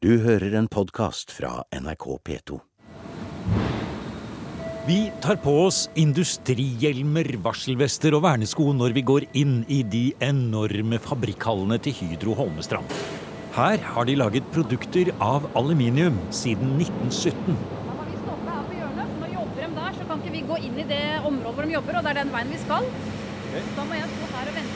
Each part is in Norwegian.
Du hører en podkast fra NRK P2. Vi tar på oss industrihjelmer, varselvester og vernesko når vi går inn i de enorme fabrikkhallene til Hydro Holmestrand. Her har de laget produkter av aluminium siden 1917. Da må vi stoppe her på hjørnet, så nå jobber de der, så kan ikke vi gå inn i det området hvor de jobber, og det er den veien vi skal.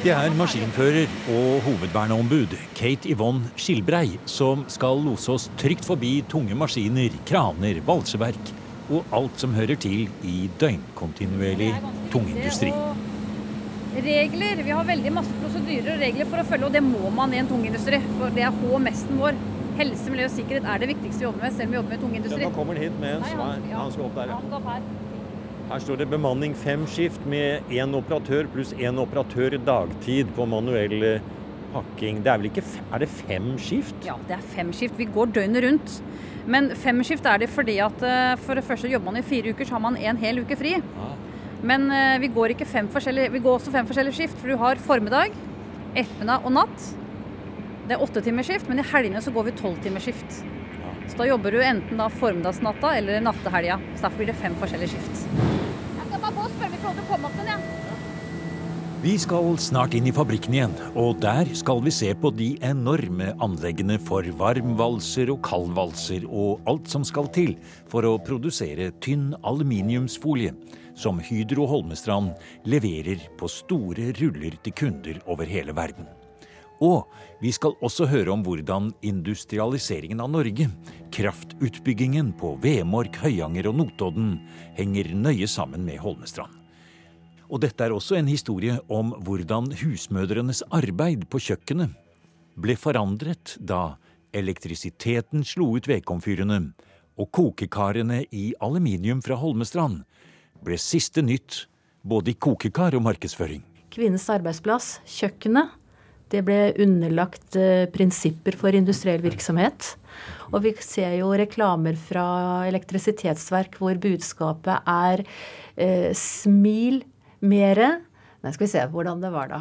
Det er maskinfører og hovedverneombud Kate Yvonne Skilbrei som skal lose oss trygt forbi tunge maskiner, kraner, valseverk og alt som hører til i døgnkontinuerlig tungindustri. Regler. Vi har veldig masse prosedyrer og regler for å følge, og det må man i en tungindustri. For det er HMS-en vår. Helse, miljø og sikkerhet er det viktigste vi jobber med, selv om vi jobber med tungindustri. Ja, nå kommer han hit med en svær han- Han skal opp der, ja. Her. Står det bemanning fem skift med én operatør pluss én operatør dagtid på manuell eh, pakking. Det er vel ikke Er det fem skift? Ja, det er fem skift. Vi går døgnet rundt. Men fem skift er det fordi at eh, for det første jobber man i fire uker, så har man en hel uke fri. Men eh, vi går ikke fem forskjellige Vi går også fem forskjellige skift, for du har formiddag, ettermiddag og natt. Det er åtte timers skift, men i helgene så går vi tolv timers skift. Så da jobber du enten da formiddagsnatta eller nattehelga. Så derfor blir det fem forskjellige skift. Til å komme opp den, jeg. Vi skal snart inn i fabrikken igjen, og der skal vi se på de enorme anleggene for varmvalser og kaldvalser og alt som skal til for å produsere tynn aluminiumsfolie, som Hydro Holmestrand leverer på store ruller til kunder over hele verden. Og vi skal også høre om hvordan industrialiseringen av Norge, kraftutbyggingen på Vemork, Høyanger og Notodden, henger nøye sammen med Holmestrand. Og dette er også en historie om hvordan husmødrenes arbeid på kjøkkenet ble forandret da elektrisiteten slo ut vedkomfyrene og kokekarene i aluminium fra Holmestrand ble siste nytt både i kokekar og markedsføring. Kvinnens arbeidsplass, kjøkkenet, det ble underlagt eh, prinsipper for industriell virksomhet. Og vi ser jo reklamer fra elektrisitetsverk hvor budskapet er eh, smil mere. Nei, skal vi se hvordan det var, da.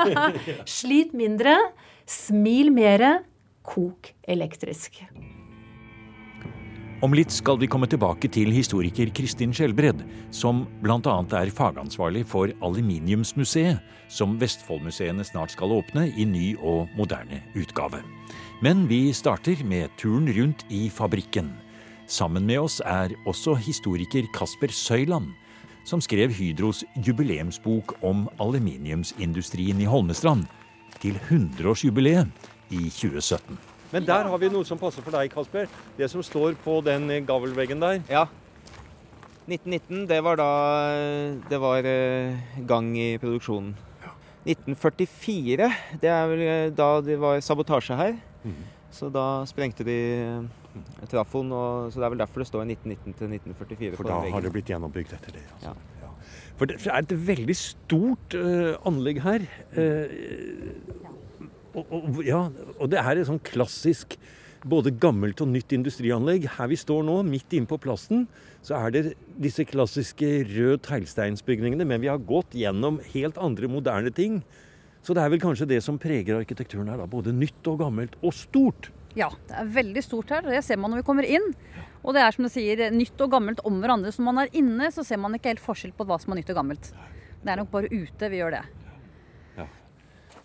Slit mindre, smil mere, kok elektrisk. Om litt skal vi komme tilbake til historiker Kristin Skjelbred, som bl.a. er fagansvarlig for Aluminiumsmuseet, som Vestfoldmuseene snart skal åpne i ny og moderne utgave. Men vi starter med turen rundt i fabrikken. Sammen med oss er også historiker Kasper Søyland, som skrev Hydros jubileumsbok om aluminiumsindustrien i Holmestrand til 100-årsjubileet i 2017. Men der har vi noe som passer for deg, Kasper. Det som står på den gavlveggen gavelveggen der. Ja. 1919, det var da det var eh, gang i produksjonen. 1944, det er vel eh, da det var sabotasje her. Så da sprengte de eh, trafoen, og, så det er vel derfor det står 1919 til 1944 For da har det blitt gjennombygd etter det. Altså. Ja. Ja. For det er et veldig stort uh, anlegg her. Uh, og, og, ja, og det er et sånn klassisk både gammelt og nytt industrianlegg. Her vi står nå, midt inne på plassen, så er det disse klassiske rød teglsteinsbygningene. Men vi har gått gjennom helt andre moderne ting. Så det er vel kanskje det som preger arkitekturen her. da, Både nytt og gammelt, og stort. Ja, det er veldig stort her. Det ser man når vi kommer inn. Og det er som du sier, nytt og gammelt om hverandre. Så når man er inne, så ser man ikke helt forskjell på hva som er nytt og gammelt. Det er nok bare ute vi gjør det.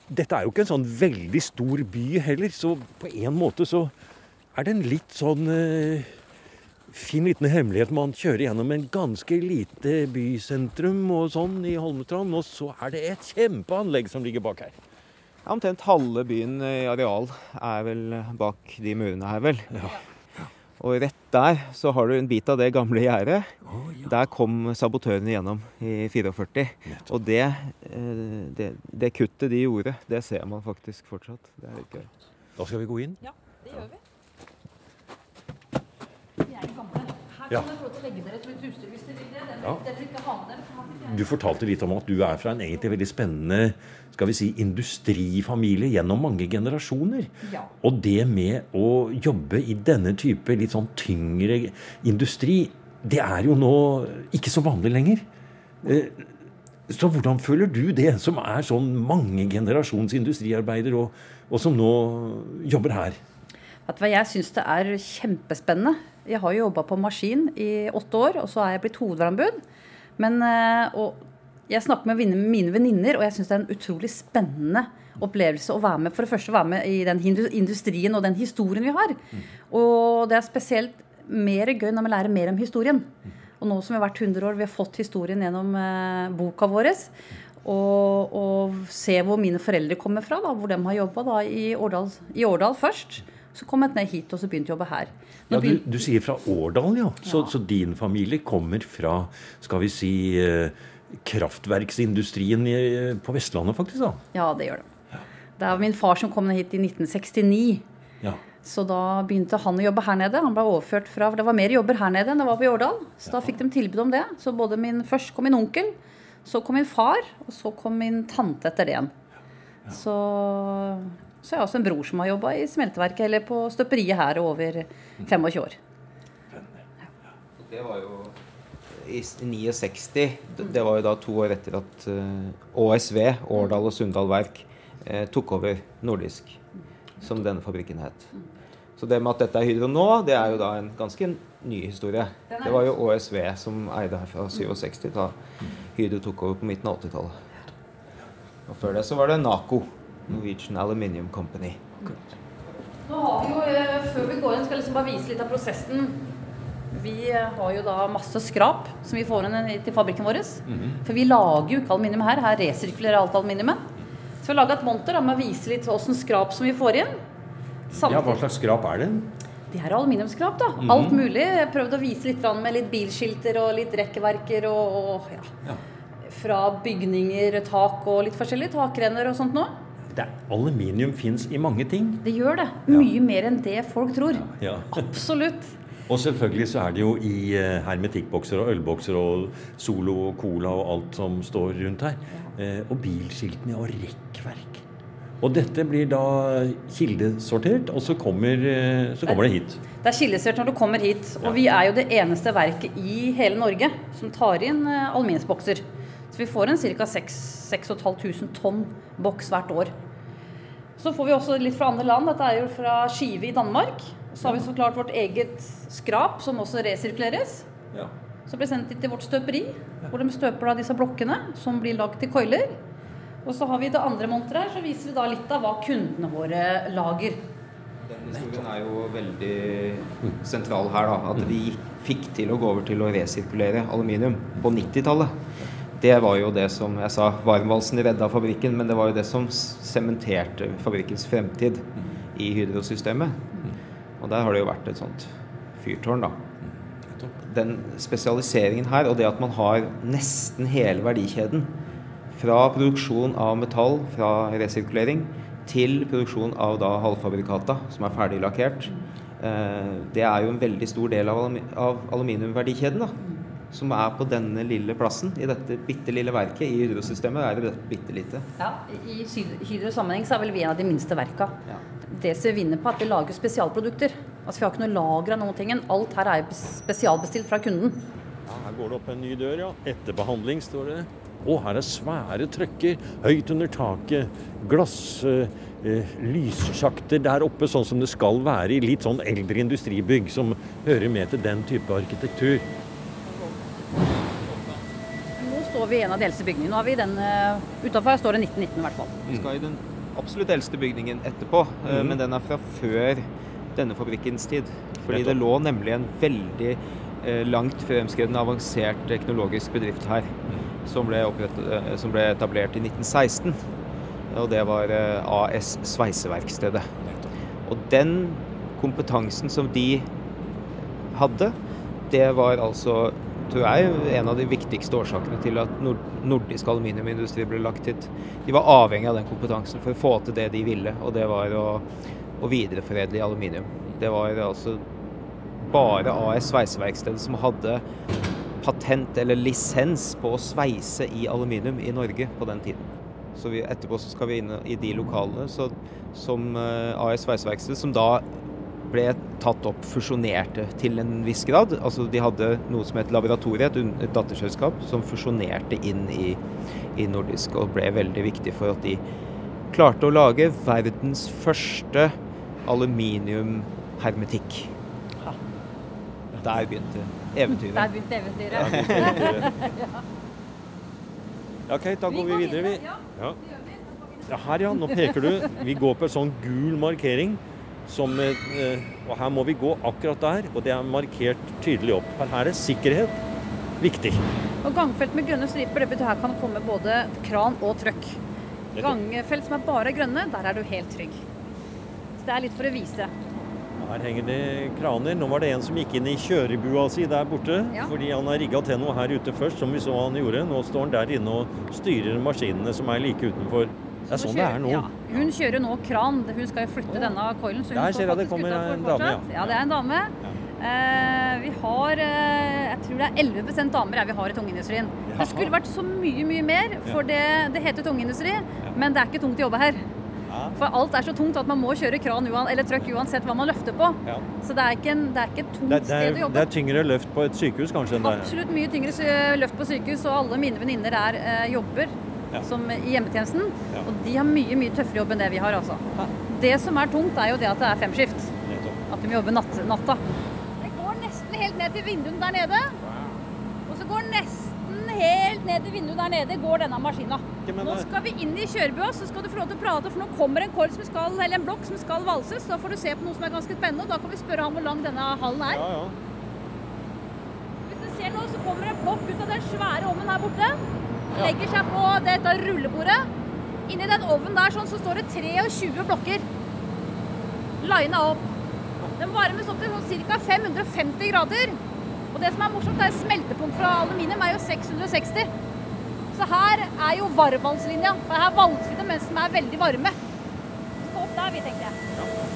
Dette er jo ikke en sånn veldig stor by heller, så på en måte så er det en litt sånn eh, fin liten hemmelighet. Man kjører gjennom en ganske lite bysentrum og sånn i Holmestrand, og så er det et kjempeanlegg som ligger bak her. Ja, Omtrent halve byen i areal er vel bak de murene her, vel. Og rett der så har du en bit av det gamle gjerdet. Der kom sabotørene gjennom i 44. Og det, eh, det, det kuttet de gjorde, det ser man faktisk fortsatt. Det er litt gøy. Da skal vi gå inn. Ja, det gjør vi. Vi gamle. Her Ja. kan dere få til å legge dere et utstyr hvis dere vil det. Det Ja. dere ikke ha med dere. Du fortalte litt om at du er fra en egentlig veldig spennende skal vi si, industrifamilie gjennom mange generasjoner. Ja. Og det med å jobbe i denne type litt sånn tyngre industri, det er jo nå ikke så vanlig lenger. Eh, Så hvordan føler du det, som er sånn mange generasjons industriarbeider, og, og som nå jobber her? Hva, Jeg syns det er kjempespennende. Jeg har jo jobba på maskin i åtte år, og så er jeg blitt hovedverneombud. Men eh, og jeg snakker med mine venninner, og jeg syns det er en utrolig spennende opplevelse å være med for det første å være med i den industrien og den historien vi har. Og det er spesielt mer gøy når vi lærer mer om historien. Og nå som vi har vært 100 år, vi har fått historien gjennom eh, boka vår. Og, og se hvor mine foreldre kommer fra, da, hvor de har jobba i, i Årdal først. Så kom jeg ned hit og så begynte jeg å jobbe her. Nå Ja, du, du sier fra Årdal, ja. Så, Ja. så din familie kommer fra, skal vi si, eh, kraftverksindustrien på Vestlandet, faktisk? da? ja, det gjør de. Det er min far som kom ned hit i 1969. Ja. Så da begynte han å jobbe her nede. Han ble overført fra, for Det var mer jobber her nede enn det var på Jårdal. Så da fikk de tilbud om det. Så både min, først kom min onkel, så kom min far, og så kom min tante etter det igjen. Så, så jeg har også en bror som har jobba i smelteverket eller på støperiet her over 25 år. Det var jo i 69. Det var jo da to år etter at eh, ÅSV, Årdal og Sunndal Verk, eh, tok over Nordisk, som denne fabrikken het. Så det med at dette er Hydro nå, det er jo da en ganske ny historie. Det var jo ÅSV som eide her fra 67 da Hydro tok over på midten av 80-tallet. Og før det så var det NACO, Norwegian Aluminium Company. Nå har vi jo, eh, Før vi går inn, skal jeg liksom bare vise litt av prosessen. Vi eh, har jo da masse skrap som vi får inn til fabrikken vår. For vi lager jo ikke aluminium her. Her resirkulerer alt aluminiumet. Så vi har laga et monter da, med å vise litt åssen skrap som vi får inn. ja, hva slags skrap er det? Det er aluminiumsskrap, da. Alt mulig. Jeg prøvde å vise litt med litt bilskilter og litt rekkverker og, og ja. Ja. Fra bygninger, tak og litt forskjellig. Takrenner og sånt nå. Det aluminium fins i mange ting. Det gjør det. Mye mer enn det folk tror. Ja. Absolutt. Og selvfølgelig så er det jo i eh, hermetikkbokser og ølbokser og Solo og Cola og alt som står rundt her. Ja. og bilskiltene og rekkverk. Og dette blir da kildesortert, og så kommer, eh, så kommer det hit. Det er kildesortert når du kommer hit. Og vi er jo det eneste verket i hele Norge som tar inn eh, aluminiumsbokser. Så vi får en ca. 6500 tonn boks hvert år. Så får vi også litt fra andre land. Dette er jo fra Skive i Danmark. Så har vi så klart vårt eget skrap, som også resirkuleres. Ja. Så blir sendt til vårt støperi, hvor de støper da disse blokkene, som blir lagd til koiler. Og så har vi det andre monteret her, så viser vi da litt av hva kundene våre lager. Den historien er jo veldig sentral her, da. At vi fikk til å gå over til å resirkulere aluminium på 90-tallet. Det var jo det som jeg sa, varmvalsen redda fabrikken, men det var jo det som sementerte fabrikkens fremtid i Hydro-systemet. Og der har det jo vært et sånt fyrtårn, da. Den spesialiseringen her, og det at man har nesten hele verdikjeden fra produksjon av metall, fra resirkulering, til produksjon av da halvfabrikata, som er ferdig lakkert. Eh, det er jo en veldig stor del av aluminiumverdikjeden, da. Som er på denne lille plassen, i dette bitte lille verket. I hydrosystemet er det bitte lite. Ja, I hydrosammenheng Hydros sammenheng så er vel vi en av de minste verka. Ja. Det som vi vinner på, er at vi lager spesialprodukter. Altså Vi har ikke noe lager av noen ting. Alt her er spesialbestilt fra kunden. Ja, her går det opp en ny dør, ja. Etterbehandling, står det. Å, her er svære trøkker høyt under taket. Glass, eh, eh, lyssjakter der oppe, sånn som det skal være i litt sånn eldre industribygg som hører med til den type arkitektur. Står vi i en av de eldste bygningene. Nå har vi den Utenfor her står det 1919 i hvert fall. Vi skal i den absolutt eldste bygningen etterpå, mm. men den er fra før denne fabrikkens tid. Fordi det lå nemlig en veldig eh, langt fremskreden, avansert teknologisk bedrift her. Som ble, opprettet, eh, som ble etablert i 1916. Og det var eh, AS Sveiseverkstedet. Og den kompetansen som de hadde, det var altså tror jeg, en av de viktigste årsakene til at nordisk aluminiumindustri ble lagt hit. De var avhengig av den kompetansen for å få til det de ville, og det var å, å videreforedle i aluminium. Det var altså bare AS Sveiseverkstedet som hadde patent eller lisens på å sveise i aluminium i Norge på den tiden. Så vi, etterpå så skal vi inn i de lokalene så, som eh, AS Sveiseverksted, som da ble tatt opp, fusjonerte til en viss grad. Altså De hadde noe som het Laboratoriet, et, datterselskap, som fusjonerte inn i, i Nordisk og ble veldig viktig for at de klarte å lage verdens første aluminiumhermetikk. Der begynte eventyret. Der begynte eventyret. Ja, ok, da går vi videre, vi. Ja. ja, her ja. Nå peker du. Vi går på en sånn gul markering. Som, eh, og her må vi gå akkurat der, og det er markert tydelig opp. For her er sikkerhet viktig. Og gangfelt med grønne striper, det betyr her kan komme både kran og trøkk. Gangfelt som er bare grønne, der er du helt trygg. Så det er litt for å vise. Her henger det kraner. Nå var det en som gikk inn i kjørebua si der borte. Ja. Fordi han har rigga til noe her ute først, som vi så han gjorde. Nå står han der inne og styrer maskinene som er like utenfor. Det er sånn det er nå. Ja. Hun kjører nå kran. Hun skal jo flytte denne coilen. Så hun Der ser jeg det kommer en dame, ja. Ja, det er en dame. Eh, vi har eh, jeg tror det er 11% damer vi har i tungindustrien. Det skulle vært så mye mye mer, for det, det heter tungindustri, men det er ikke tungt å jobbe her. For alt er så tungt at man må kjøre kran eller trøkk uansett hva man løfter på. Ja. Så det er ikke, en, det er ikke et tungt Det, det, sted å jobbe. det er tyngre løft på et sykehus kanskje enn der. Absolutt mye tyngre løft på sykehus, og alle mine venninner der eh, jobber Ja. som i hjemmetjenesten. Ja. Og de har mye mye tøffere jobb enn det vi har, altså. Det som er tungt, er jo det at det er femskift. At de jobber natt, natta. Det går nesten helt ned til vinduene der nede. Og så går nesten helt ned til vinduet der nede går denne maskina. Nå skal vi inn i kjørebua, så skal du få lov til å prate, for nå kommer en kord som skal, eller en blokk som skal valses. Da får du se på noe som er ganske spennende, og da kan vi spørre ham hvor lang denne hallen er. Ja, ja. Hvis du ser nå, så kommer en blokk ut av den svære ovnen her borte. Legger seg på dette rullebordet. Inni den ovnen der sånn, så står det 23 blokker. Lina opp. Den varmes opp til sånn ca. 550 grader. Og det som er morsomt, er smeltepunkt fra aluminium er jo 660. Så her er jo varmvannslinja. For her valser vi det mens de er veldig varme. Så opp der, vi, tenker jeg.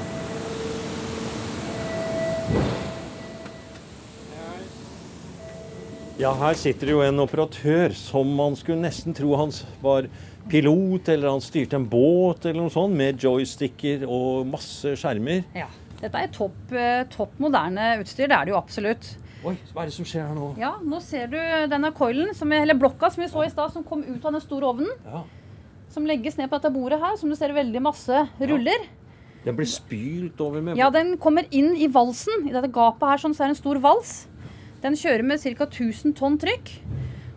Ja, her sitter det jo en operatør som man skulle nesten tro han var pilot, eller han styrte en båt eller noe sånt, med joysticker og masse skjermer. Ja. Dette er topp, eh, topp moderne utstyr, det er det jo absolutt. Oi, hva er det som skjer her nå? Ja, nå ser du denne coilen, som, eller blokka som vi så i stad, som kom ut av den store ovnen. Ja. Som legges ned på dette bordet her, som du ser veldig masse ruller. Den blir spylt over med Ja, den kommer inn i valsen. I dette gapet her sånn, så er det en stor vals. Den kjører med ca. 1000 tonn trykk.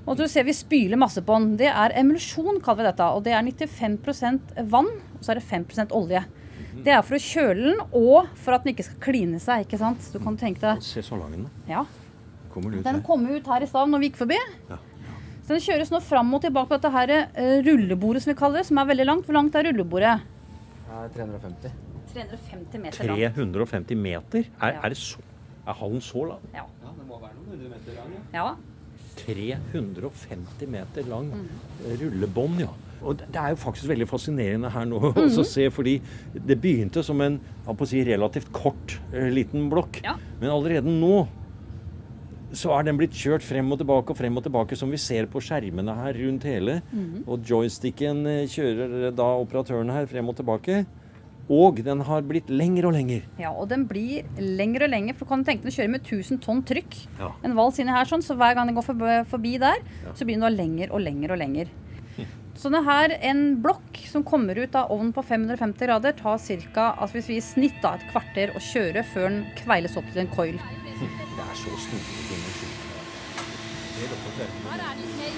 Og du ser vi spyler masse på den. Det er emulsjon, kaller vi dette. Og det er 95% vann, og så er det 5% olje. Det er for å kjøle den, og for at den ikke skal kline seg. ikke sant? Så du kan tenke deg Se så lang den er. Ja, Kommer den ut Den her? kom ut her i stad når vi gikk forbi. Ja. Så den kjøres nå fram og tilbake på dette her eh, rullebordet som vi kaller det, som er veldig langt. Hvor langt er rullebordet? 350. 350 meter langt. 350 meter? Er, Ja. er, det så, er hallen så lang? Ja. Ja, det må være noen hundre meter lang. ja. 350 meter lang rullebånd, ja. Og det er jo faktisk veldig fascinerende her nå mm -hmm. å se, fordi det begynte som en på å si, relativt kort eh, liten blokk. Ja. Men allerede nå så er den blitt kjørt frem og tilbake og frem og tilbake, som vi ser på skjermene her rundt hele. Mhm. Og joysticken eh, kjører da operatøren her frem og tilbake. Og den har blitt lengre og lengre. ja, og den blir lengre og lengre. For du kan tenke deg å kjøre med 1000 tonn trykk. Ja. En vals inni her sånn, så hver gang den går forbi, der, der, så blir den da lengre og lengre og lengre. Så det her, en blokk som kommer ut av ovnen på 550 grader, tar ca. Altså hvis vi i snitt da, et kvarter å kjøre før den kveiles opp til en coil. Det er så store dimensjoner. Her er de mer.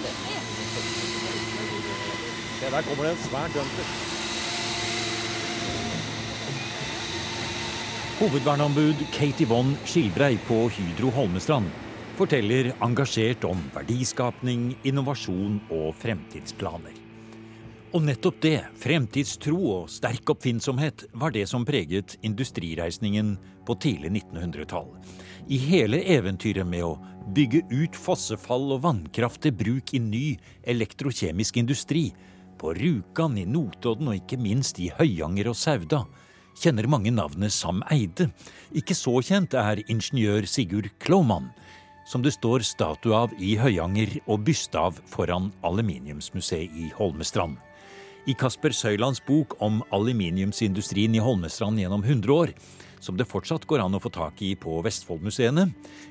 Se, der kommer det en svær dumper. Hovedverneombud Katie Von Skilbrei på Hydro Holmestrand forteller engasjert om verdiskapning, innovasjon og fremtidsplaner. Og nettopp det, fremtidstro og sterk oppfinnsomhet, var det som preget industrireisningen på tidlig 1900-tall. I hele eventyret med å bygge ut fossefall og vannkraft til bruk i ny elektrokjemisk industri, på Rjukan, i Notodden og ikke minst i Høyanger og Sauda, kjenner mange navnet Sam Eide. Ikke så kjent er ingeniør Sigurd Klaumann, som det står statue av i Høyanger og byste av foran Aluminiumsmuseet i Holmestrand. I Kasper Søylands bok om aluminiumsindustrien i Holmestrand gjennom 100 år som det fortsatt går an å få tak i på Vestfoldmuseene,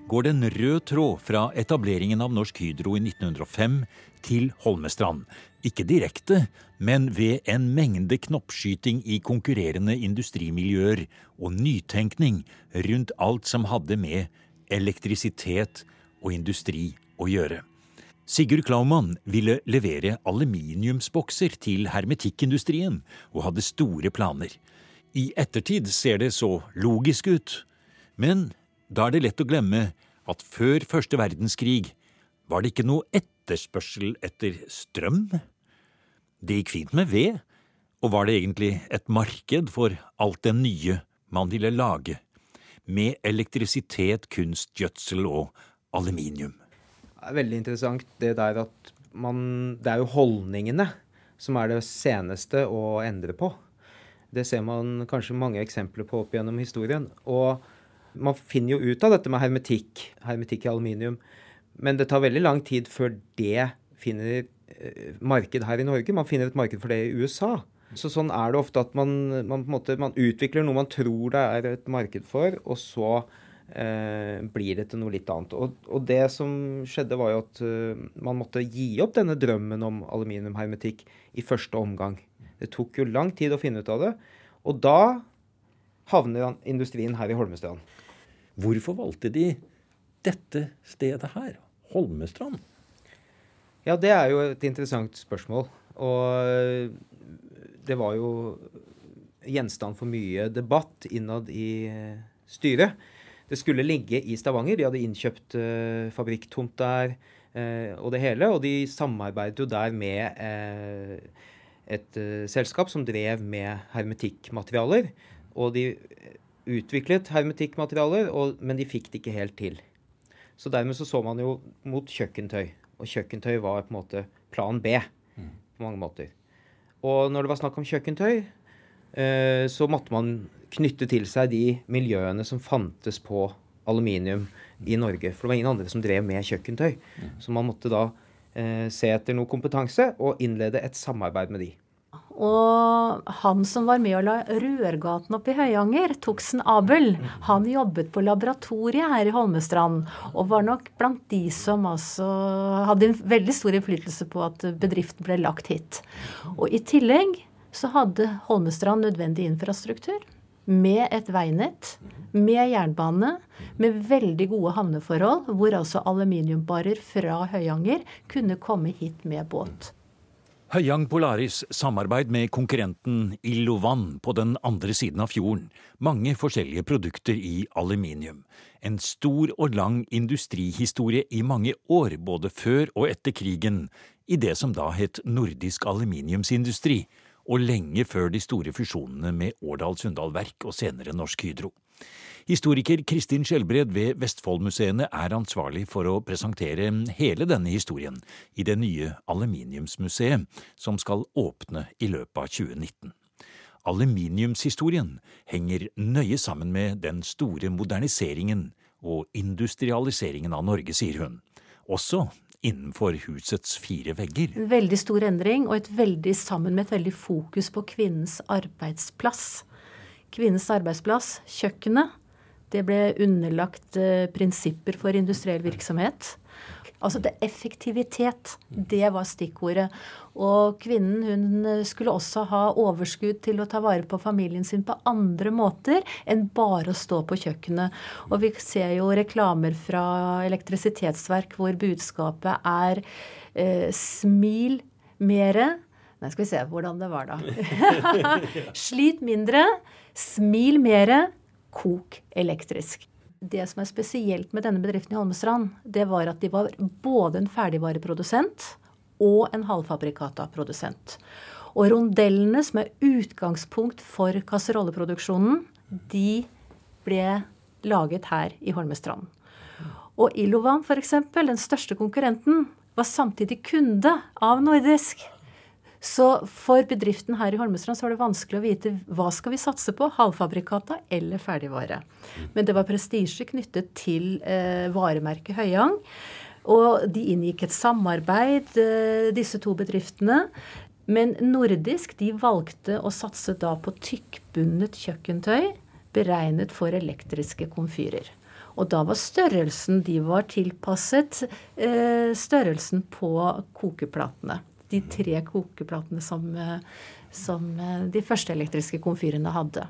går det en rød tråd fra etableringen av Norsk Hydro i 1905 til Holmestrand. Ikke direkte, men ved en mengde knoppskyting i konkurrerende industrimiljøer og nytenkning rundt alt som hadde med elektrisitet og industri å gjøre. Sigurd Klaumann ville levere aluminiumsbokser til hermetikkindustrien og hadde store planer. I ettertid ser det så logisk ut, men da er det lett å glemme at før første verdenskrig var det ikke noe etterspørsel etter strøm. Det gikk fint med ved, og var det egentlig et marked for alt det nye man ville lage, med elektrisitet, kunstgjødsel og aluminium. Det er veldig interessant det der at man Det er jo holdningene som er det seneste å endre på. Det ser man kanskje mange eksempler på opp gjennom historien. Og man finner jo ut av dette med hermetikk, hermetikk i aluminium. Men det tar veldig lang tid før det finner Eh, marked her i Norge. Man finner et marked for det i USA. Så sånn er det ofte at man, man, måte, man utvikler noe man tror det er et marked for, og så eh, blir det til noe litt annet. Og, og, det som skjedde, var jo at uh, man måtte gi opp denne drømmen om aluminiumhermetikk i første omgang. Det tok jo lang tid å finne ut av det. Og da havner industrien her i Holmestrand. Hvorfor valgte de dette stedet her, Holmestrand? Ja, det er jo et interessant spørsmål. Og det var jo gjenstand for mye debatt innad i eh, styret. Det skulle ligge i Stavanger. De hadde innkjøpt uh, fabrikktomt der uh, og det hele. Og de samarbeidet jo der med uh, et selskap som drev med hermetikkmaterialer. Og de utviklet hermetikkmaterialer, men de fikk det ikke helt til. Så dermed så, så man jo mot kjøkkentøy. Og kjøkkentøy var på en måte plan B mm. på mange måter. Og når det var snakk om kjøkkentøy, eh, så måtte man knytte til seg de miljøene som fantes på aluminium i Norge. For det var ingen andre som drev med kjøkkentøy. Mm. Så man måtte da eh, se etter noe kompetanse og innlede et samarbeid med de. Og han som var med å la Rørgaten opp i Høyanger, Toksen Abel, han jobbet på laboratoriet her i Holmestrand. Og var nok blant de som altså hadde en veldig stor innflytelse på at bedriften ble lagt hit. Og i tillegg så hadde Holmestrand nødvendig infrastruktur. Med et veinett, med jernbane, med veldig gode havneforhold, hvor altså aluminiumbarer fra Høyanger kunne komme hit med båt. Høyang Polaris samarbeid med konkurrenten Illovan på den andre siden av fjorden. Mange forskjellige produkter i aluminium. En stor og lang industrihistorie i mange år, både før og etter krigen, i det som da het Nordisk aluminiumsindustri, og lenge før de store fusjonene med Årdal Sundal Verk og senere Norsk Hydro. Historiker Kristin Skjelbred ved Vestfoldmuseene er ansvarlig for å presentere hele denne historien i det nye aluminiumsmuseet, som skal åpne i løpet av 2019. Aluminiumshistorien henger nøye sammen med den store moderniseringen og industrialiseringen av Norge, sier hun. Også innenfor husets fire vegger. En veldig stor endring, og veldig sammen med et veldig fokus på kvinnens arbeidsplass. Kvinnens arbeidsplass, kjøkkenet, det ble underlagt eh, prinsipper for industriell virksomhet. Altså det effektivitet, det var stikkordet. Og kvinnen hun eh, skulle også ha overskudd til å ta vare på familien sin på andre måter enn bare å stå på kjøkkenet. Og vi ser jo reklamer fra elektrisitetsverk hvor budskapet er eh, smil mere. Nei, skal vi se hvordan det var, da. Slit mindre, smil mere, kok elektrisk. Det som er spesielt med denne bedriften i Holmestrand, det var at de var både en ferdigvareprodusent og en halvfabrikata-produsent. Og rondellene som er utgangspunkt for kasserolleproduksjonen, de ble laget her i Holmestrand. Og Ilovan, f.eks., den største konkurrenten, var samtidig kunde av Nordisk. Så for bedriften her i Holmestrand så var det vanskelig å vite hva skal vi satse på, halvfabrikata eller ferdigvare. Men det var prestisje knyttet til eh, varemerket Høyang. Og de inngikk et samarbeid, eh, disse to bedriftene. Men Nordisk de valgte å satse da på tykkbundet kjøkkentøy beregnet for elektriske komfyrer. Og da var størrelsen De var tilpasset eh, størrelsen på kokeplatene. De tre kokeplatene som, eh, som eh, de første elektriske komfyrene hadde.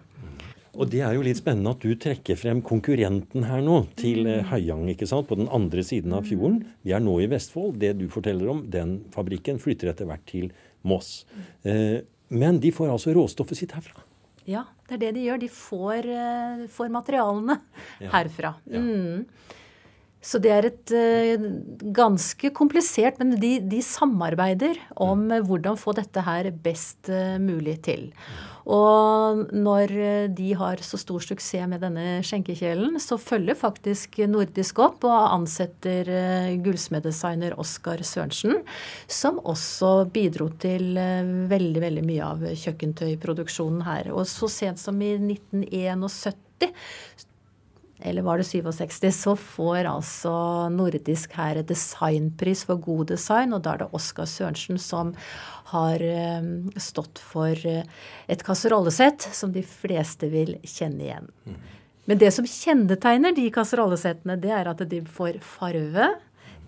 Og det er jo litt spennende at du trekker frem konkurrenten her nå, til eh, Høyang, ikke sant, på den andre siden av fjorden. Vi er nå i Vestfold. Det du forteller om, den fabrikken flytter etter hvert til Moss. Eh, men de får altså råstoffet sitt herfra. Ja, det er det de gjør. De får, får materialene Ja. herfra. Ja. Mm. Så det er et eh, ganske komplisert, men de, de samarbeider om eh, hvordan få dette her best eh, mulig til. Og når eh, de har så stor suksess med denne skjenkekjelen, så følger faktisk Nordisk opp og ansetter gullsmeddesigner Oskar Sørensen, som også bidro til veldig, veldig mye av kjøkkentøyproduksjonen her. Og så sent som i 1971 eller var det 67, så får altså Nordisk her designpris for god design, og da er det Oskar Sørensen som har eh, stått for eh, et kasserollesett som de fleste vil kjenne igjen. Men det som kjennetegner de kasserollesettene, det er at de får farve,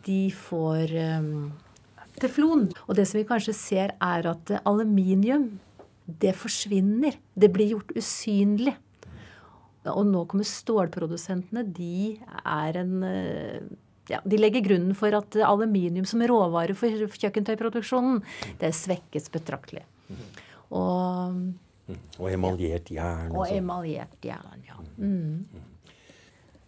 de får eh, teflon. Og det som vi kanskje ser, er at aluminium, det forsvinner. Det blir gjort usynlig. Og nå kommer stålprodusentene. De er en eh, ja, De legger grunnen for at aluminium som råvare for kjøkkentøyproduksjonen, det svekkes betraktelig. Og, Og emaljert jern. og Og sånn. emaljert jern, ja. Mm.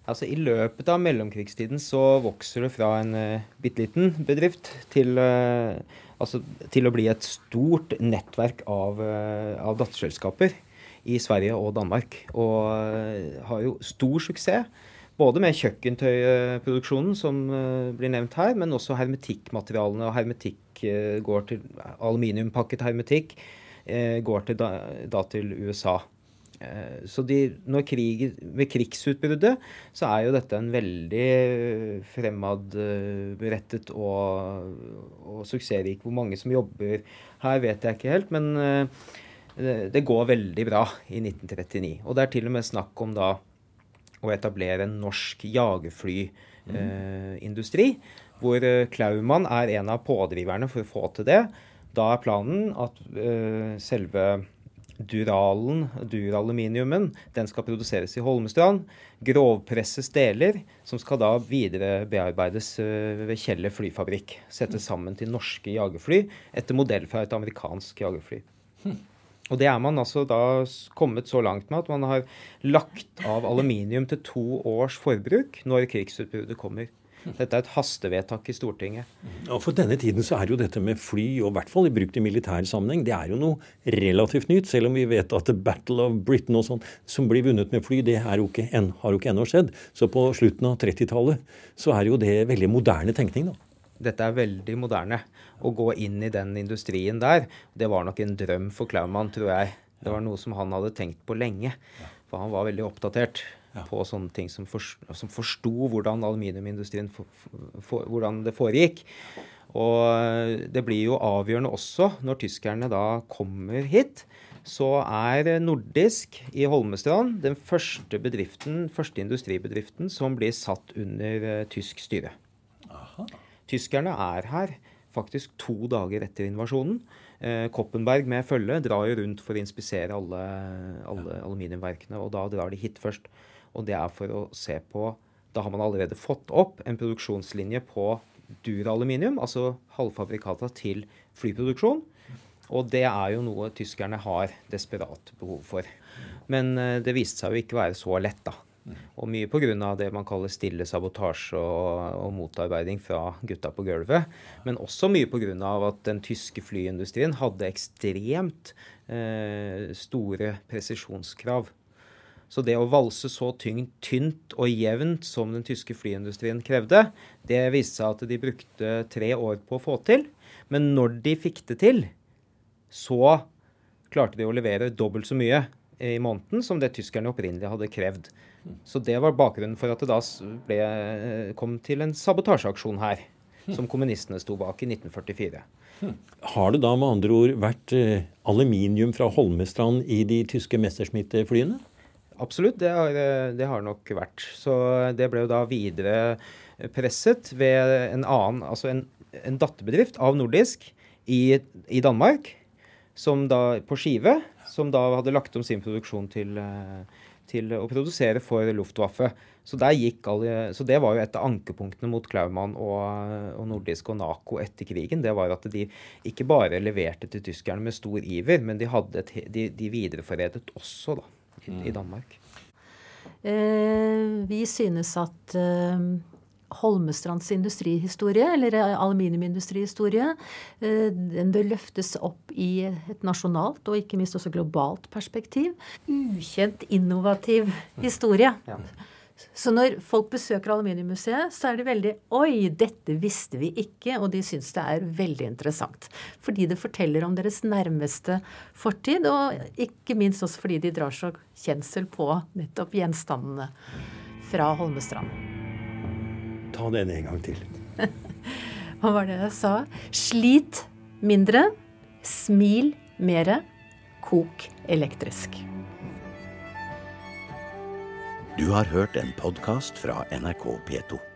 Altså I løpet av mellomkrigstiden så vokser det fra en uh, bitte liten bedrift til, uh, altså, til å bli et stort nettverk av, uh, av datterselskaper i Sverige og Danmark. Og eh, har jo stor suksess. Både med kjøkkentøyproduksjonen, som eh, blir nevnt her, men også hermetikkmaterialene. Og hermetikk eh, går til aluminiumpakket hermetikk går til da, til USA. Så de, krig, ved krigsutbruddet så er jo dette en veldig fremadrettet og, og suksessrik. Hvor mange som jobber her, vet jeg ikke helt. Men det, går veldig bra i 1939. Og det er til og med snakk om da å etablere en norsk jagerflyindustri. hvor eh, Klaumann er en av pådriverne for å få til det. Da er planen at eh, selve Duralen, duraluminiumen, den skal produseres i Holmestrand. Grovpresses deler, som skal da videre bearbeides eh, ved Kjeller flyfabrikk. Settes sammen til norske jagerfly etter modell fra et amerikansk jagerfly. Og det er man altså da kommet så langt med at man har lagt av aluminium til to års forbruk når krigsutbruddet kommer. Dette er et hastevedtak i Stortinget. Og For denne tiden så er jo dette med fly, og i hvert fall brukt i militær sammenheng, det er jo noe relativt nytt. Selv om vi vet at The Battle of Britain og sånn, som blir vunnet med fly, det jo en, har jo ikke ennå skjedd. Så på slutten av 30-tallet så er jo det veldig moderne tenkning, da. Dette er veldig moderne. Å gå inn i den industrien der, det var nok en drøm for Klaumann, tror jeg. Det var noe som han hadde tenkt på lenge. For han var veldig oppdatert på sånne ting som, for, som forsto hvordan aluminiumindustrien for, for, hvordan det foregikk. Og eh, det blir jo avgjørende også når tyskerne da kommer hit. Så er Nordisk i Holmestrand den første bedriften, første industribedriften som blir satt under eh, tysk styre. Tyskerne er her faktisk to dager etter invasjonen. Eh, Koppenberg med følge drar jo rundt for å inspisere alle, alle aluminiumverkene, og da drar de hit først. Og det er for å se på Da har man allerede fått opp en produksjonslinje på duraluminium, altså halvfabrikata til flyproduksjon. Og det er jo noe tyskerne har desperat behov for. Men eh, det viste seg jo ikke være så lett, da. Og mye pga. det man kaller stille sabotasje og, og motarbeiding fra gutta på gulvet. Men også mye pga. at den tyske flyindustrien hadde ekstremt eh, store presisjonskrav. Så det å valse så tyngt, tynt og jevnt som den tyske flyindustrien krevde, det viste seg at de brukte tre år på å få til. Men når de fikk det til, så klarte de å levere dobbelt så mye i måneden som det tyskerne opprinnelig hadde krevd. Så det var bakgrunnen for at det da ble, kom til en sabotasjeaksjon her, som kommunistene sto bak i 1944. Har det da med andre ord vært eh, aluminium fra Holmestrand i de tyske Messerschmitt-flyene? absolutt. Det har, det har nok vært. Så det ble jo da videre presset ved en annen, altså en, en datterbedrift av Nordisk i, i, Danmark, som da, på skive, som da hadde lagt om sin produksjon til, til å produsere for Luftwaffe. Så, alle, så, det var jo et av ankepunktene mot Klaumann og, og, Nordisk og Naco etter krigen. Det var at de ikke bare leverte til tyskerne med stor iver, men de, et, de, de videreforedlet også da, i, i Danmark. Eh, vi synes at eh, Holmestrands industrihistorie, eller aluminiumindustrihistorie, eh, den bør løftes opp i et nasjonalt og ikke minst også globalt perspektiv. Ukjent, innovativ historie. Ja. Så når folk besøker Aluminiummuseet, så er de veldig Oi, dette visste vi ikke. Og de syns det er veldig interessant. Fordi det forteller om deres nærmeste fortid, og ikke minst også fordi de drar så kjensel på nettopp gjenstandene fra Holmestrand. Ta den en gang til. Hva var det jeg sa? Slit mindre. Smil mere. Kok elektrisk. Du har hørt en podkast fra NRK P2.